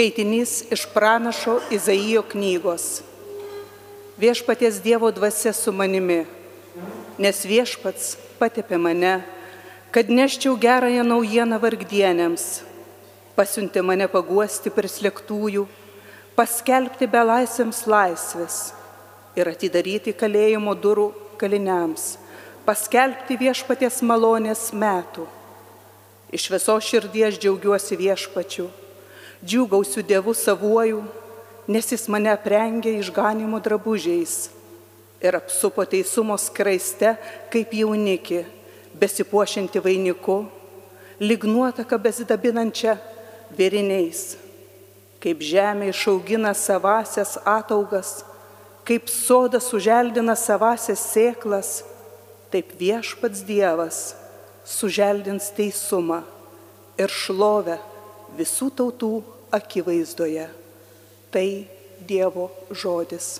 Skaitinys iš pranašo Izaijo knygos. Viešpaties Dievo dvasia su manimi, nes viešpats patepė mane, kad neščiau gerąją naujieną vargdienėms, pasiuntė mane paguosti prislėgtųjų, paskelbti belaisvėms laisvės ir atidaryti kalėjimo durų kaliniams, paskelbti viešpaties malonės metų. Iš viso širdies džiaugiuosi viešpačiu džiūgausiu Dievu savuoju, nes Jis mane aprengė išganimo drabužiais ir apsupo teisumo skraiste kaip jaunikį, besipuošinti vainiku, lyg nuotaka besidabinančia vėriniais, kaip žemė išaugina savasias ataugas, kaip sodas suželdina savasias sėklas, taip viešpats Dievas suželdins teisumą ir šlovę visų tautų akivaizdoje. Tai Dievo žodis.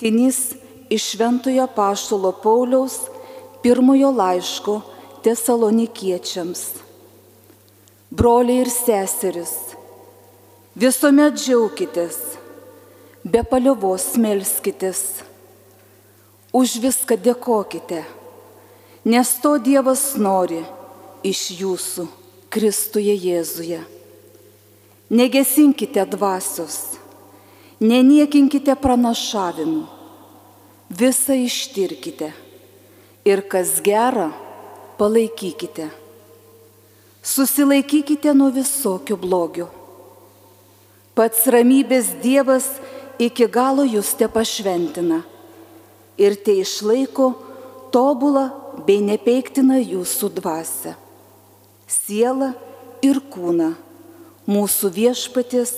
Skaitinys iš Šventojo Paštolo Pauliaus pirmojo laiško tesalonikiečiams. Broliai ir seseris, visuomet džiaukitės, be paliovos melskitės, už viską dėkokite, nes to Dievas nori iš jūsų Kristuje Jėzuje. Negesinkite dvasios, neniekinkite pranašavimų, visą ištirkite ir kas gera, palaikykite. Susilaikykite nuo visokių blogių. Pats ramybės Dievas iki galo jūs te pašventina ir te išlaiko tobulą bei nepeiktina jūsų dvasę, sielą ir kūną mūsų viešpatės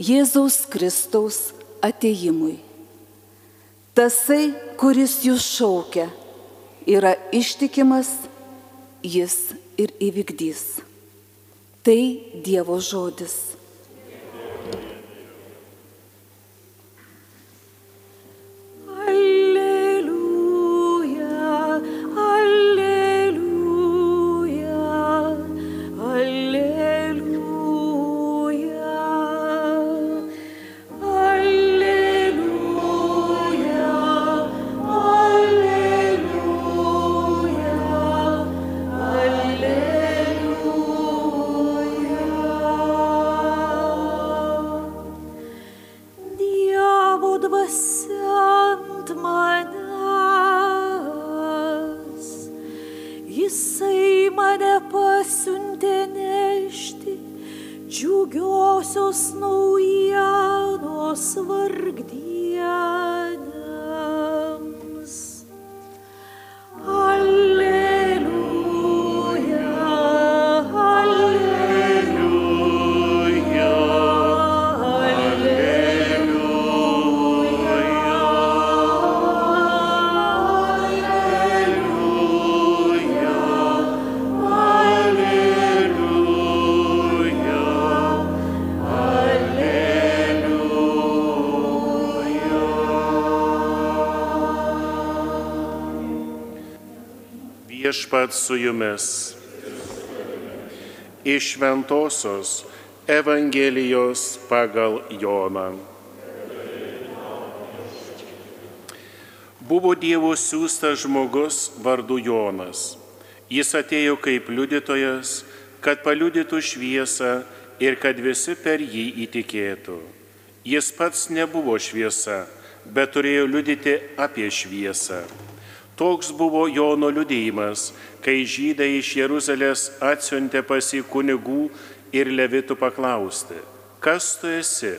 Jėzaus Kristaus ateimui. Tasai, kuris jūs šaukia, yra ištikimas, jis ir įvykdys. Tai Dievo žodis. Viešpat su jumis. Iš Ventosios Evangelijos pagal Joną. Buvo Dievo siūstas žmogus vardu Jonas. Jis atėjo kaip liudytojas, kad paliudytų šviesą ir kad visi per jį įtikėtų. Jis pats nebuvo šviesa, bet turėjo liudyti apie šviesą Toks buvo Jono liudėjimas, kai žydai iš Jeruzalės atsiuntė pas į kunigų ir levitų paklausti, kas tu esi?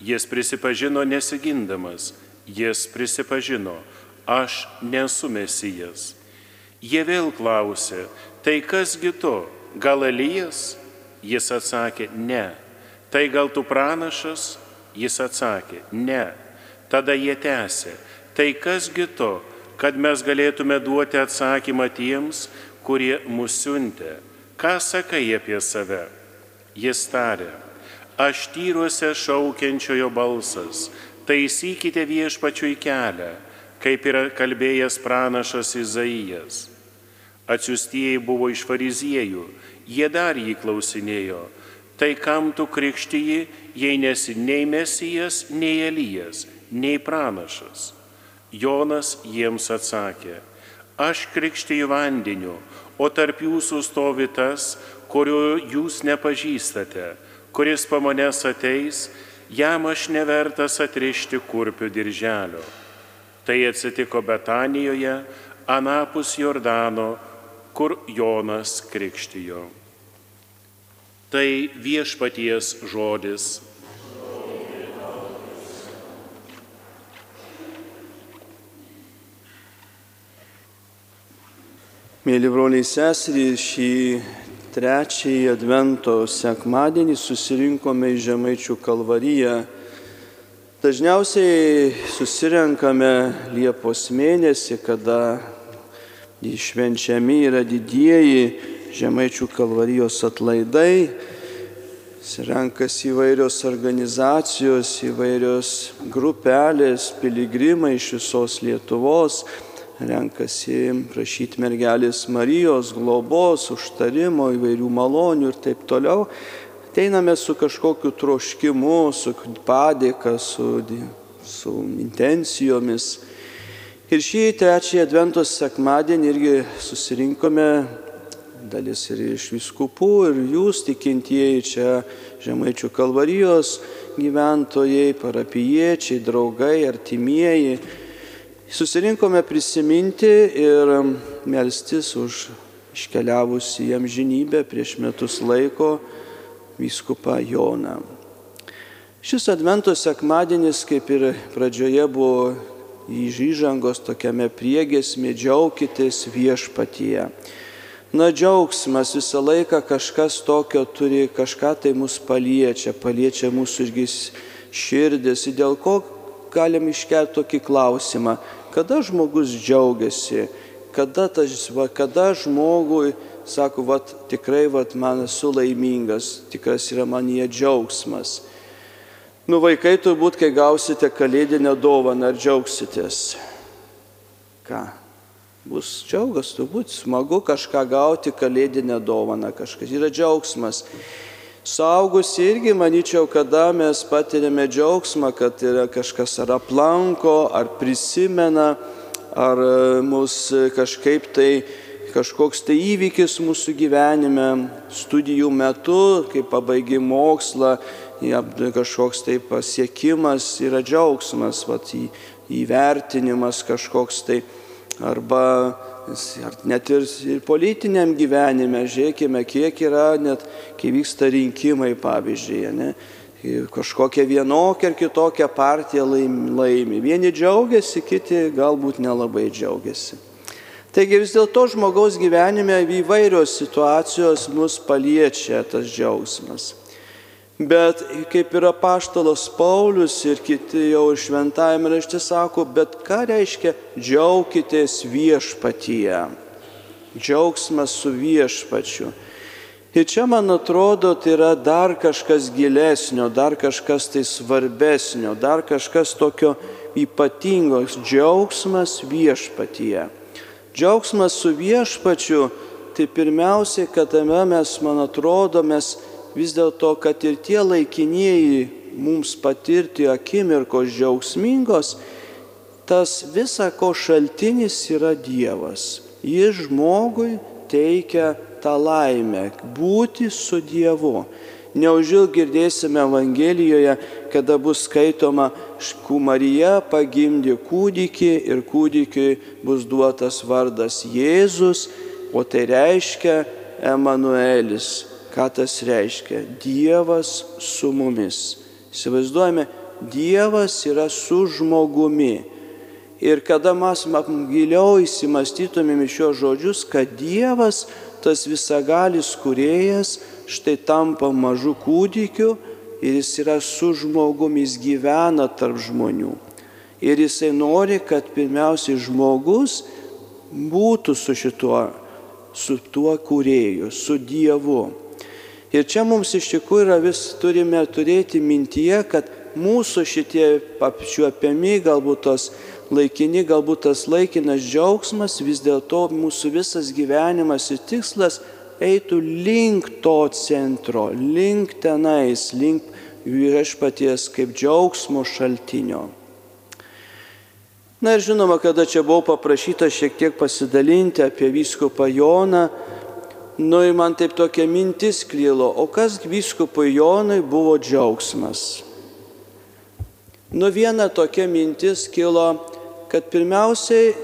Jis prisipažino nesigindamas, jis prisipažino, aš nesu mesijas. Jie vėl klausė, tai kasgi tu, gal Elijas? Jis atsakė, ne. Tai gal tu pranašas? Jis atsakė, ne. Tada jie tęsė, tai kasgi tu, kad mes galėtume duoti atsakymą tiems, kurie mus siuntė. Ką sakai apie save? Jis tarė, aš tyruose šaukiančiojo balsas, taisykite viešpačiui kelią, kaip yra kalbėjęs pranašas Izaijas. Atsiustieji buvo iš fariziejų, jie dar jį klausinėjo, tai kam tu krikštyji, jei nesi nei mesijas, nei Elijas, nei pranašas. Jonas jiems atsakė, aš krikštiju vandeniu, o tarp jūsų stovi tas, kurio jūs nepažįstate, kuris po manęs ateis, jam aš nevertas atrišti kurpių dirželio. Tai atsitiko Betanijoje, anapus Jordano, kur Jonas krikštijo. Tai viešpaties žodis. Mėly broliai seserys, šį trečiąjį Advento sekmadienį susirinkome į Žemaičių kalvariją. Dažniausiai susirenkame Liepos mėnesį, kada išvenčiami yra didieji Žemaičių kalvarijos atlaidai. Renkasi įvairios organizacijos, įvairios grupelės, piligrimai iš visos Lietuvos renkasi prašyti mergelės Marijos globos, užtarimo, įvairių malonių ir taip toliau. Teiname su kažkokiu troškimu, su padėka, su, su intencijomis. Ir šį trečiąjį Adventos sekmadienį irgi susirinkome dalis ir iš viskupų, ir jūs tikintieji čia Žemaičių kalvarijos gyventojai, parapiečiai, draugai, artimieji. Susirinkome prisiminti ir melstis už iškeliavusi jam žinybę prieš metus laiko vyskupą Joną. Šis Advento sekmadienis, kaip ir pradžioje buvo įžangos tokiame priegėsmė, džiaukitės viešpatyje. Na džiaugsmas visą laiką kažkas tokio turi, kažką tai mus paliečia, paliečia mūsų irgi širdis. Ir dėl ko galim iškelti tokį klausimą, kada žmogus džiaugiasi, kada, tas, va, kada žmogui sako, va, tikrai va, man esu laimingas, tikras yra man jie džiaugsmas. Nu vaikai turbūt, kai gausite kalėdinę dovaną, ar džiaugsitės? Ką? bus džiaugas, turbūt smagu kažką gauti, kalėdinę dovaną, kažkas yra džiaugsmas. Saugusi irgi manyčiau, kada mes patiriame džiaugsmą, kad yra kažkas ar aplanko, ar prisimena, ar e, mus kažkaip tai kažkoks tai įvykis mūsų gyvenime, studijų metu, kai pabaigi mokslą, kažkoks tai pasiekimas yra džiaugsmas, vat, įvertinimas kažkoks tai arba net ir, ir politiniam gyvenime, žiūrėkime, kiek yra net, kai vyksta rinkimai, pavyzdžiui, ne, kažkokia vienokia ar kitokia partija laimi. Vieni džiaugiasi, kiti galbūt nelabai džiaugiasi. Taigi vis dėlto žmogaus gyvenime įvairios situacijos mus paliečia tas džiaugsmas. Bet kaip yra paštalas Paulius ir kiti jau šventajame rašte sako, bet ką reiškia džiaukitės viešpatyje? Džiaugsmas su viešpačiu. Ir čia, man atrodo, tai yra dar kažkas gilesnio, dar kažkas tai svarbesnio, dar kažkas tokio ypatingos - džiaugsmas viešpatyje. Džiaugsmas su viešpačiu, tai pirmiausiai, kad tame mes, man atrodo, mes vis dėlto, kad ir tie laikinieji mums patirti akimirkos džiaugsmingos, tas visa ko šaltinis yra Dievas. Jis žmogui teikia tą laimę būti su Dievu. Neužil girdėsime Evangelijoje, kada bus skaitoma, Marija pagimdė kūdikį ir kūdikiui bus duotas vardas Jėzus, o tai reiškia Emanuelis, Ką tas reiškia? Dievas su mumis. Įsivaizduojame, Dievas yra su žmogumi. Ir kada mes giliau įsimastytumėm šios žodžius, kad Dievas, tas visagalis kuriejas, štai tampa mažu kūdikiu ir jis yra su žmogumi, jis gyvena tarp žmonių. Ir jisai nori, kad pirmiausiai žmogus būtų su šituo, su tuo kurėju, su Dievu. Ir čia mums iš tikrųjų yra vis turime turėti mintyje, kad mūsų šitie apčiuopiami, galbūt tos laikini, galbūt tas laikinas džiaugsmas, vis dėlto mūsų visas gyvenimas ir tikslas eitų link to centro, link tenais, link viešpaties kaip džiaugsmo šaltinio. Na ir žinoma, kada čia buvau paprašyta šiek tiek pasidalinti apie vyskupą Joną, Nu ir man taip tokia mintis klylo, o kas vyskupui Jonui buvo džiaugsmas? Nu viena tokia mintis kilo, kad pirmiausiai,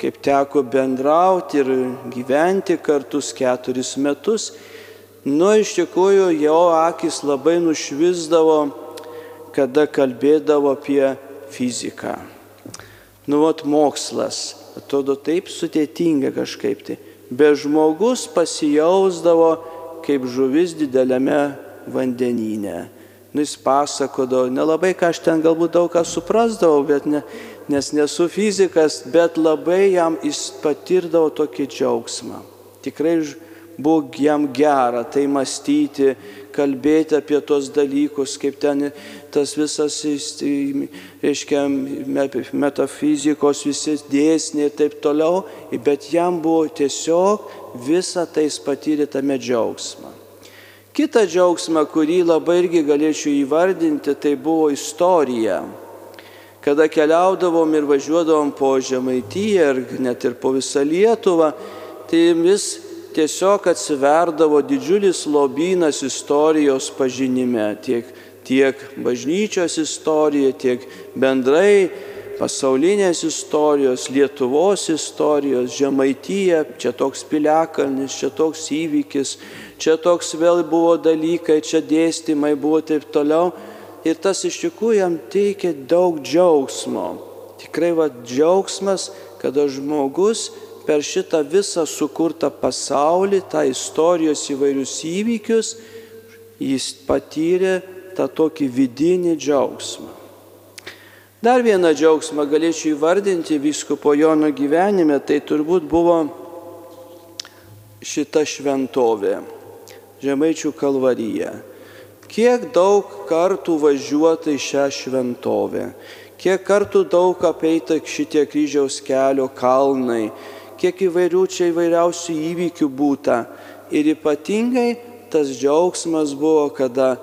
kaip teko bendrauti ir gyventi kartus keturis metus, nu iš tikrųjų jo akis labai nušvisdavo, kada kalbėdavo apie fiziką. Nu, vat mokslas, atrodo taip sudėtinga kažkaip tai be žmogus pasijausdavo kaip žuvis dideliame vandenyne. Nu, jis pasakodavo, nelabai ką aš ten galbūt daug ką suprasdavau, bet ne, nes nesu fizikas, bet labai jam jis patirdavo tokį džiaugsmą. Tikrai buvo jam gera tai mąstyti, kalbėti apie tos dalykus, kaip ten tas visas, reiškia, metafizikos, visi dėsniai ir taip toliau, bet jam buvo tiesiog visą tai patyrė tame džiaugsmą. Kita džiaugsma, kurį labai irgi galėčiau įvardinti, tai buvo istorija. kada keliaudavom ir važiuodavom po Žemaityje ir net ir po visą Lietuvą, tai vis tiesiog atsiverdavo didžiulis lobynas istorijos pažinime, tiek, tiek bažnyčios istorija, tiek bendrai pasaulinės istorijos, Lietuvos istorijos, Žemaityje, čia toks piliakalnis, čia toks įvykis, čia toks vėl buvo dalykai, čia dėstymai buvo taip toliau. Ir tas iš tikrųjų jam teikia daug džiaugsmo. Tikrai va džiaugsmas, kada žmogus per šitą visą sukurtą pasaulį, tą istorijos įvairius įvykius, jis patyrė tą tokį vidinį džiaugsmą. Dar vieną džiaugsmą galėčiau įvardinti vyskupo Jono gyvenime, tai turbūt buvo šita šventovė, Žemaičių kalvarija. Kiek daug kartų važiuota į šią šventovę, kiek kartų daug apeita šitie kryžiaus kelio kalnai, kiek įvairių čia įvairiausių įvykių būta. Ir ypatingai tas džiaugsmas buvo, kada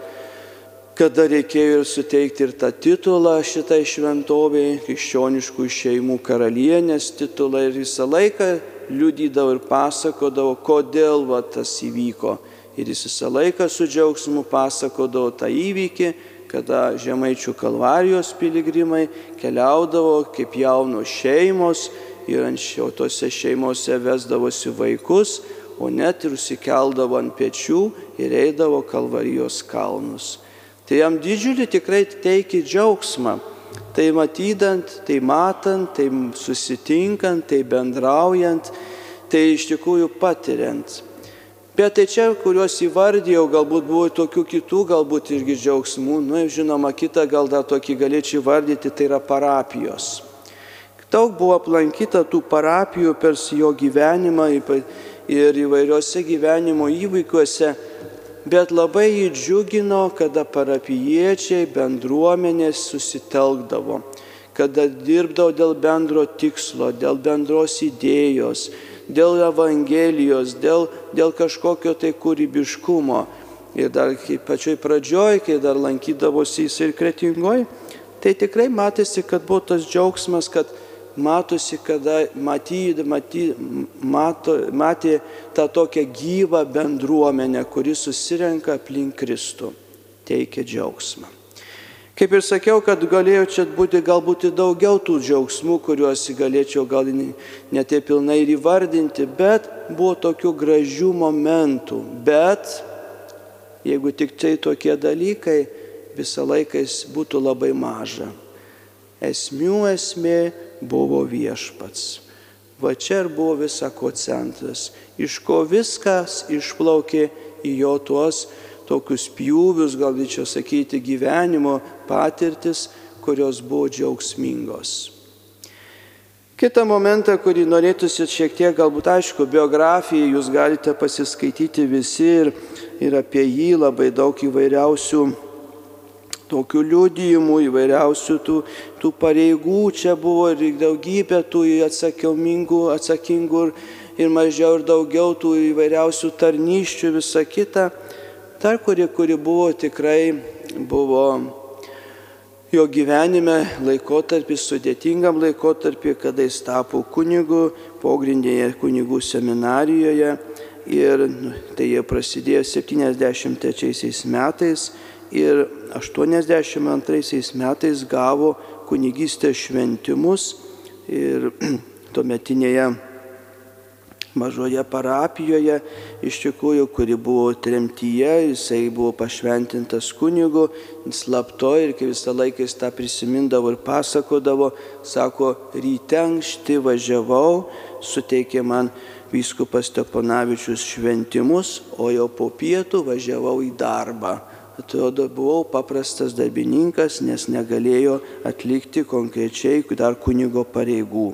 kada reikėjo ir suteikti ir tą titulą šitai šventoviai, krikščioniškų šeimų karalienės titulą ir visą laiką liudydavo ir pasakodavo, kodėl va, tas įvyko. Ir jis visą laiką su džiaugsmu pasakodavo tą įvykį, kada žemaičių kalvarijos piligrimai keliaudavo kaip jaunos šeimos ir anksčiau tose šeimose vesdavosi vaikus, o net ir užsikeldavo ant pečių ir eidavo kalvarijos kalnus. Tai jam didžiulį tikrai teikia džiaugsmą. Tai matydant, tai matant, tai susitinkant, tai bendraujant, tai iš tikrųjų patiriant. Bet tai čia, kuriuos įvardėjau, galbūt buvo tokių kitų, galbūt irgi džiaugsmų. Na, nu, žinoma, kitą gal dar tokį galėčiau įvardyti, tai yra parapijos. Daug buvo aplankyta tų parapijų per jo gyvenimą ir įvairiuose gyvenimo įvykiuose bet labai jį džiugino, kada parapiečiai bendruomenės susitelkdavo, kada dirbdavo dėl bendro tikslo, dėl bendros idėjos, dėl Evangelijos, dėl, dėl kažkokio tai kūrybiškumo. Ir dar pačioj pradžioj, kai dar lankydavosi jis ir kretingoj, tai tikrai matėsi, kad buvo tas džiaugsmas, kad matosi, kada maty, maty, mato, matė tą tokią gyvą bendruomenę, kuri susirenka aplink Kristų, teikia džiaugsmą. Kaip ir sakiau, kad galėjo čia būti galbūt daugiau tų džiaugsmų, kuriuos galėčiau gal ne taip pilnai ir įvardinti, bet buvo tokių gražių momentų. Bet jeigu tik tai tokie dalykai, visą laiką būtų labai maža. Esmių esmė buvo viešpats. Va čia ir buvo visako centras, iš ko viskas išplaukė į jo tuos tokius pjūvius, gal čia sakyti, gyvenimo patirtis, kurios buvo džiaugsmingos. Kitą momentą, kurį norėtųsi šiek tiek, galbūt aišku, biografiją jūs galite pasiskaityti visi ir, ir apie jį labai daug įvairiausių tokių liudijimų, įvairiausių tų, tų pareigų čia buvo ir daugybė tų atsakingų, atsakingų ir, ir mažiau ir daugiau tų įvairiausių tarnyščių, visa kita. Dar kuri, kuri buvo tikrai buvo jo gyvenime laikotarpis, sudėtingam laikotarpį, kada jis tapo kunigu, pogrindėje kunigų seminarijoje. Ir nu, tai jie prasidėjo 73 metais ir 82 metais gavo kunigystės šventimus ir tuometinėje mažoje parapijoje, iš tikrųjų, kuri buvo tremtyje, jisai buvo pašventintas kunigu, slapto ir kai visą laiką jis tą prisimindavo ir pasakodavo, sako, ryte ankšti važiavau, suteikė man vyskupas Steponavičius šventimus, o jau po pietų važiavau į darbą atrodo, buvau paprastas darbininkas, nes negalėjo atlikti konkrečiai dar kunigo pareigų.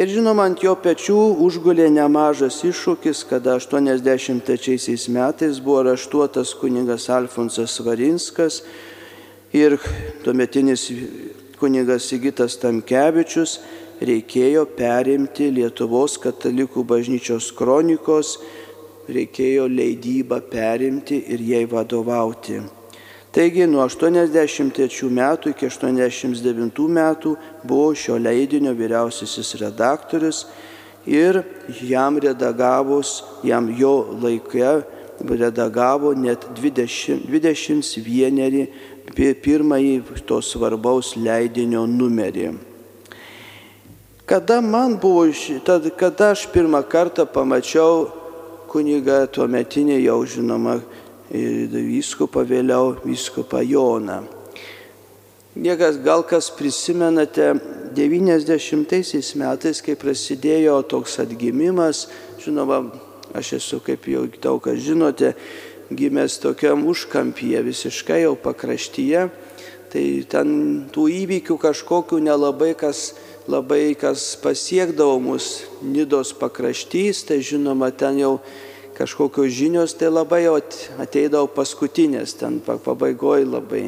Ir žinoma, ant jo pečių užgulė nemažas iššūkis, kada 83 metais buvo raštuotas kunigas Alfonsas Varinskas ir tuometinis kunigas Sigitas Tamkevičius reikėjo perimti Lietuvos katalikų bažnyčios kronikos reikėjo leidybą perimti ir jai vadovauti. Taigi nuo 83 metų iki 89 metų buvo šio leidinio vyriausiasis redaktorius ir jam redagavus, jam jo laikė redagavo net 20, 21 pirmąjį to svarbaus leidinio numerį. Kada man buvo, tad, kada aš pirmą kartą pamačiau kunigą tuometinį jau žinoma vyskupą vėliau, vyskupą Joną. Niekas gal kas prisimenate 90 metais, kai prasidėjo toks atgimimas, žinoma, aš esu, kaip jau daug kas žinote, gimęs tokiam užkampyje, visiškai jau pakraštyje, tai ten tų įvykių kažkokių nelabai kas, labai kas pasiekdavo mus Nidos pakraštys, tai žinoma, ten jau kažkokios žinios, tai labai ateidavo paskutinės, ten pabaigoje labai.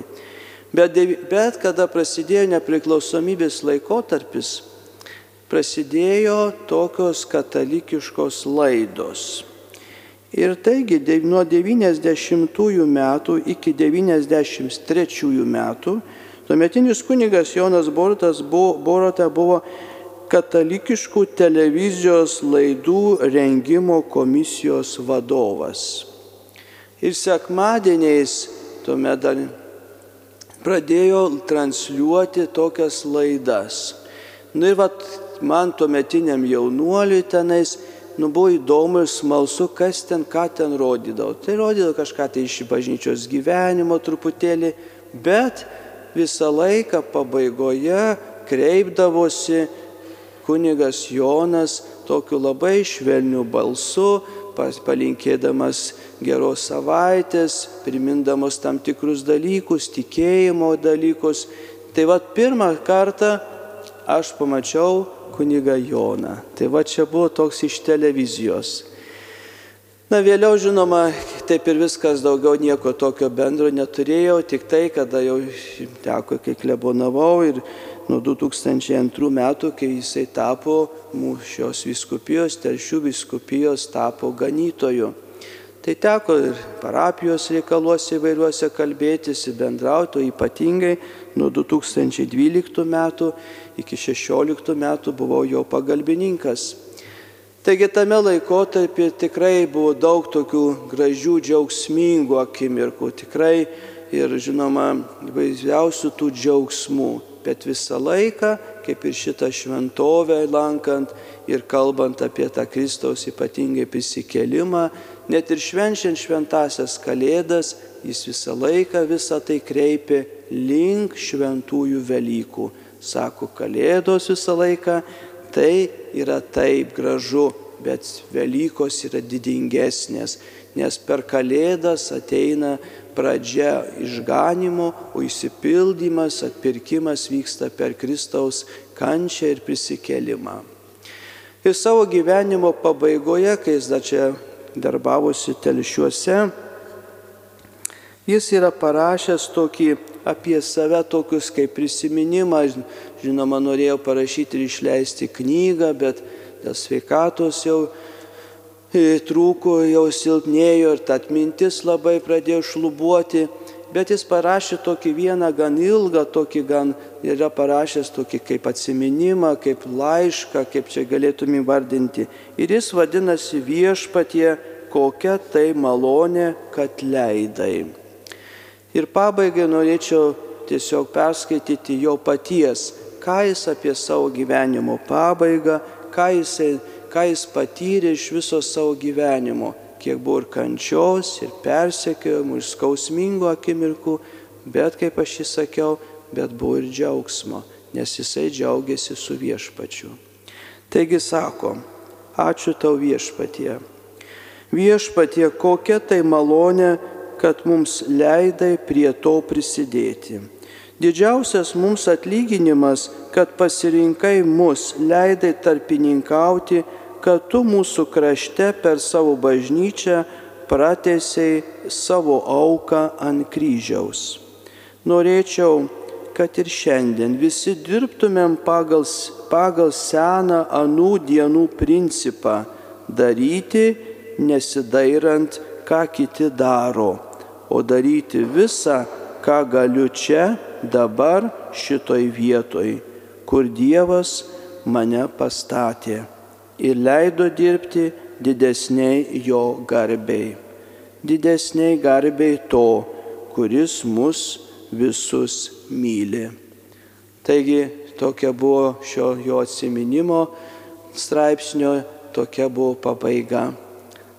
Bet, bet kada prasidėjo nepriklausomybės laikotarpis, prasidėjo tokios katalikiškos laidos. Ir taigi nuo 90 metų iki 93 metų tuometinis kunigas Jonas Borutas buvo, Borota buvo katalikiškų televizijos laidų rengimo komisijos vadovas. Ir sekmadieniais tuomet dar pradėjo transliuoti tokias laidas. Nu ir vat, man tuometiniam jaunuoliui tenais, nu buvo įdomu ir smalsu, kas ten, ką ten rodydavo. Tai rodydavo kažką tai iš bažnyčios gyvenimo truputėlį, bet visą laiką pabaigoje kreipdavosi kunigas Jonas tokiu labai švelniu balsu, palinkėdamas geros savaitės, primindamas tam tikrus dalykus, tikėjimo dalykus. Tai vad pirmą kartą aš pamačiau kunigą Joną. Tai va čia buvo toks iš televizijos. Na vėliau, žinoma, taip ir viskas daugiau nieko tokio bendro neturėjau, tik tai, kada jau teko, kai klebonavau ir nuo 2002 metų, kai jisai tapo mūsų šios viskupijos, telšių viskupijos, tapo ganytoju. Tai teko ir parapijos reikaluose įvairiuose kalbėtis, bendrauti, ypatingai nuo 2012 metų iki 2016 metų buvau jo pagalbininkas. Taigi tame laikotarpį tikrai buvo daug tokių gražių, džiaugsmingų akimirkų, tikrai ir žinoma, įvairiausių tų džiaugsmų bet visą laiką, kaip ir šitą šventovę lankant ir kalbant apie tą Kristaus ypatingai prisikelimą, net ir švenčiant šventasias kalėdas, jis visą laiką visą tai kreipia link šventųjų Velykų. Sako, kalėdos visą laiką, tai yra taip gražu, bet Velykos yra didingesnės, nes per kalėdas ateina pradžia išganimo, o įsipildymas, atpirkimas vyksta per Kristaus kančią ir prisikelimą. Ir savo gyvenimo pabaigoje, kai jis dar čia darbavosi telšiuose, jis yra parašęs tokį apie save tokius kaip prisiminimą, žinoma, norėjo parašyti ir išleisti knygą, bet dėl sveikatos jau trūko, jau silpnėjo ir ta atmintis labai pradėjo šlubuoti, bet jis parašė tokį vieną gan ilgą, tokį gan yra parašęs tokį kaip atsiminimą, kaip laišką, kaip čia galėtum įvardinti. Ir jis vadinasi viešpatie, kokia tai malonė, kad leidai. Ir pabaigai norėčiau tiesiog perskaityti jo paties, ką jis apie savo gyvenimo pabaigą, ką jisai ką jis patyrė iš viso savo gyvenimo, kiek buvo ir kančios, ir persekiojimų, ir skausmingų akimirkų, bet kaip aš jį sakiau, bet buvo ir džiaugsmo, nes jisai džiaugiasi su viešpačiu. Taigi sako, ačiū tau viešpatie. Viešpatie, kokia tai malonė, kad mums leidai prie to prisidėti. Didžiausias mums atlyginimas, kad pasirinkai mus, leidai tarpininkauti kad tu mūsų krašte per savo bažnyčią pratesiai savo auką ant kryžiaus. Norėčiau, kad ir šiandien visi dirbtumėm pagal, pagal seną anų dienų principą - daryti, nesidairant, ką kiti daro, o daryti visą, ką galiu čia, dabar, šitoj vietoj, kur Dievas mane pastatė ir leido dirbti didesniai jo garbei. Didesniai garbei to, kuris mus visus myli. Taigi tokia buvo šio jo atsiminimo straipsnio, tokia buvo pabaiga.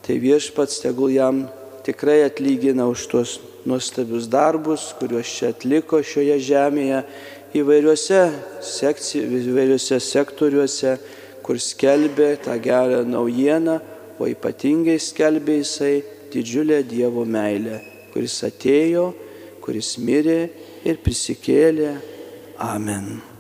Tai viešpats tegul jam tikrai atlygina už tuos nuostabius darbus, kuriuos čia atliko šioje žemėje įvairiuose, sekci, įvairiuose sektoriuose, kur skelbė tą gerą naujieną, o ypatingai skelbė jisai didžiulę Dievo meilę, kuris atėjo, kuris mirė ir prisikėlė. Amen.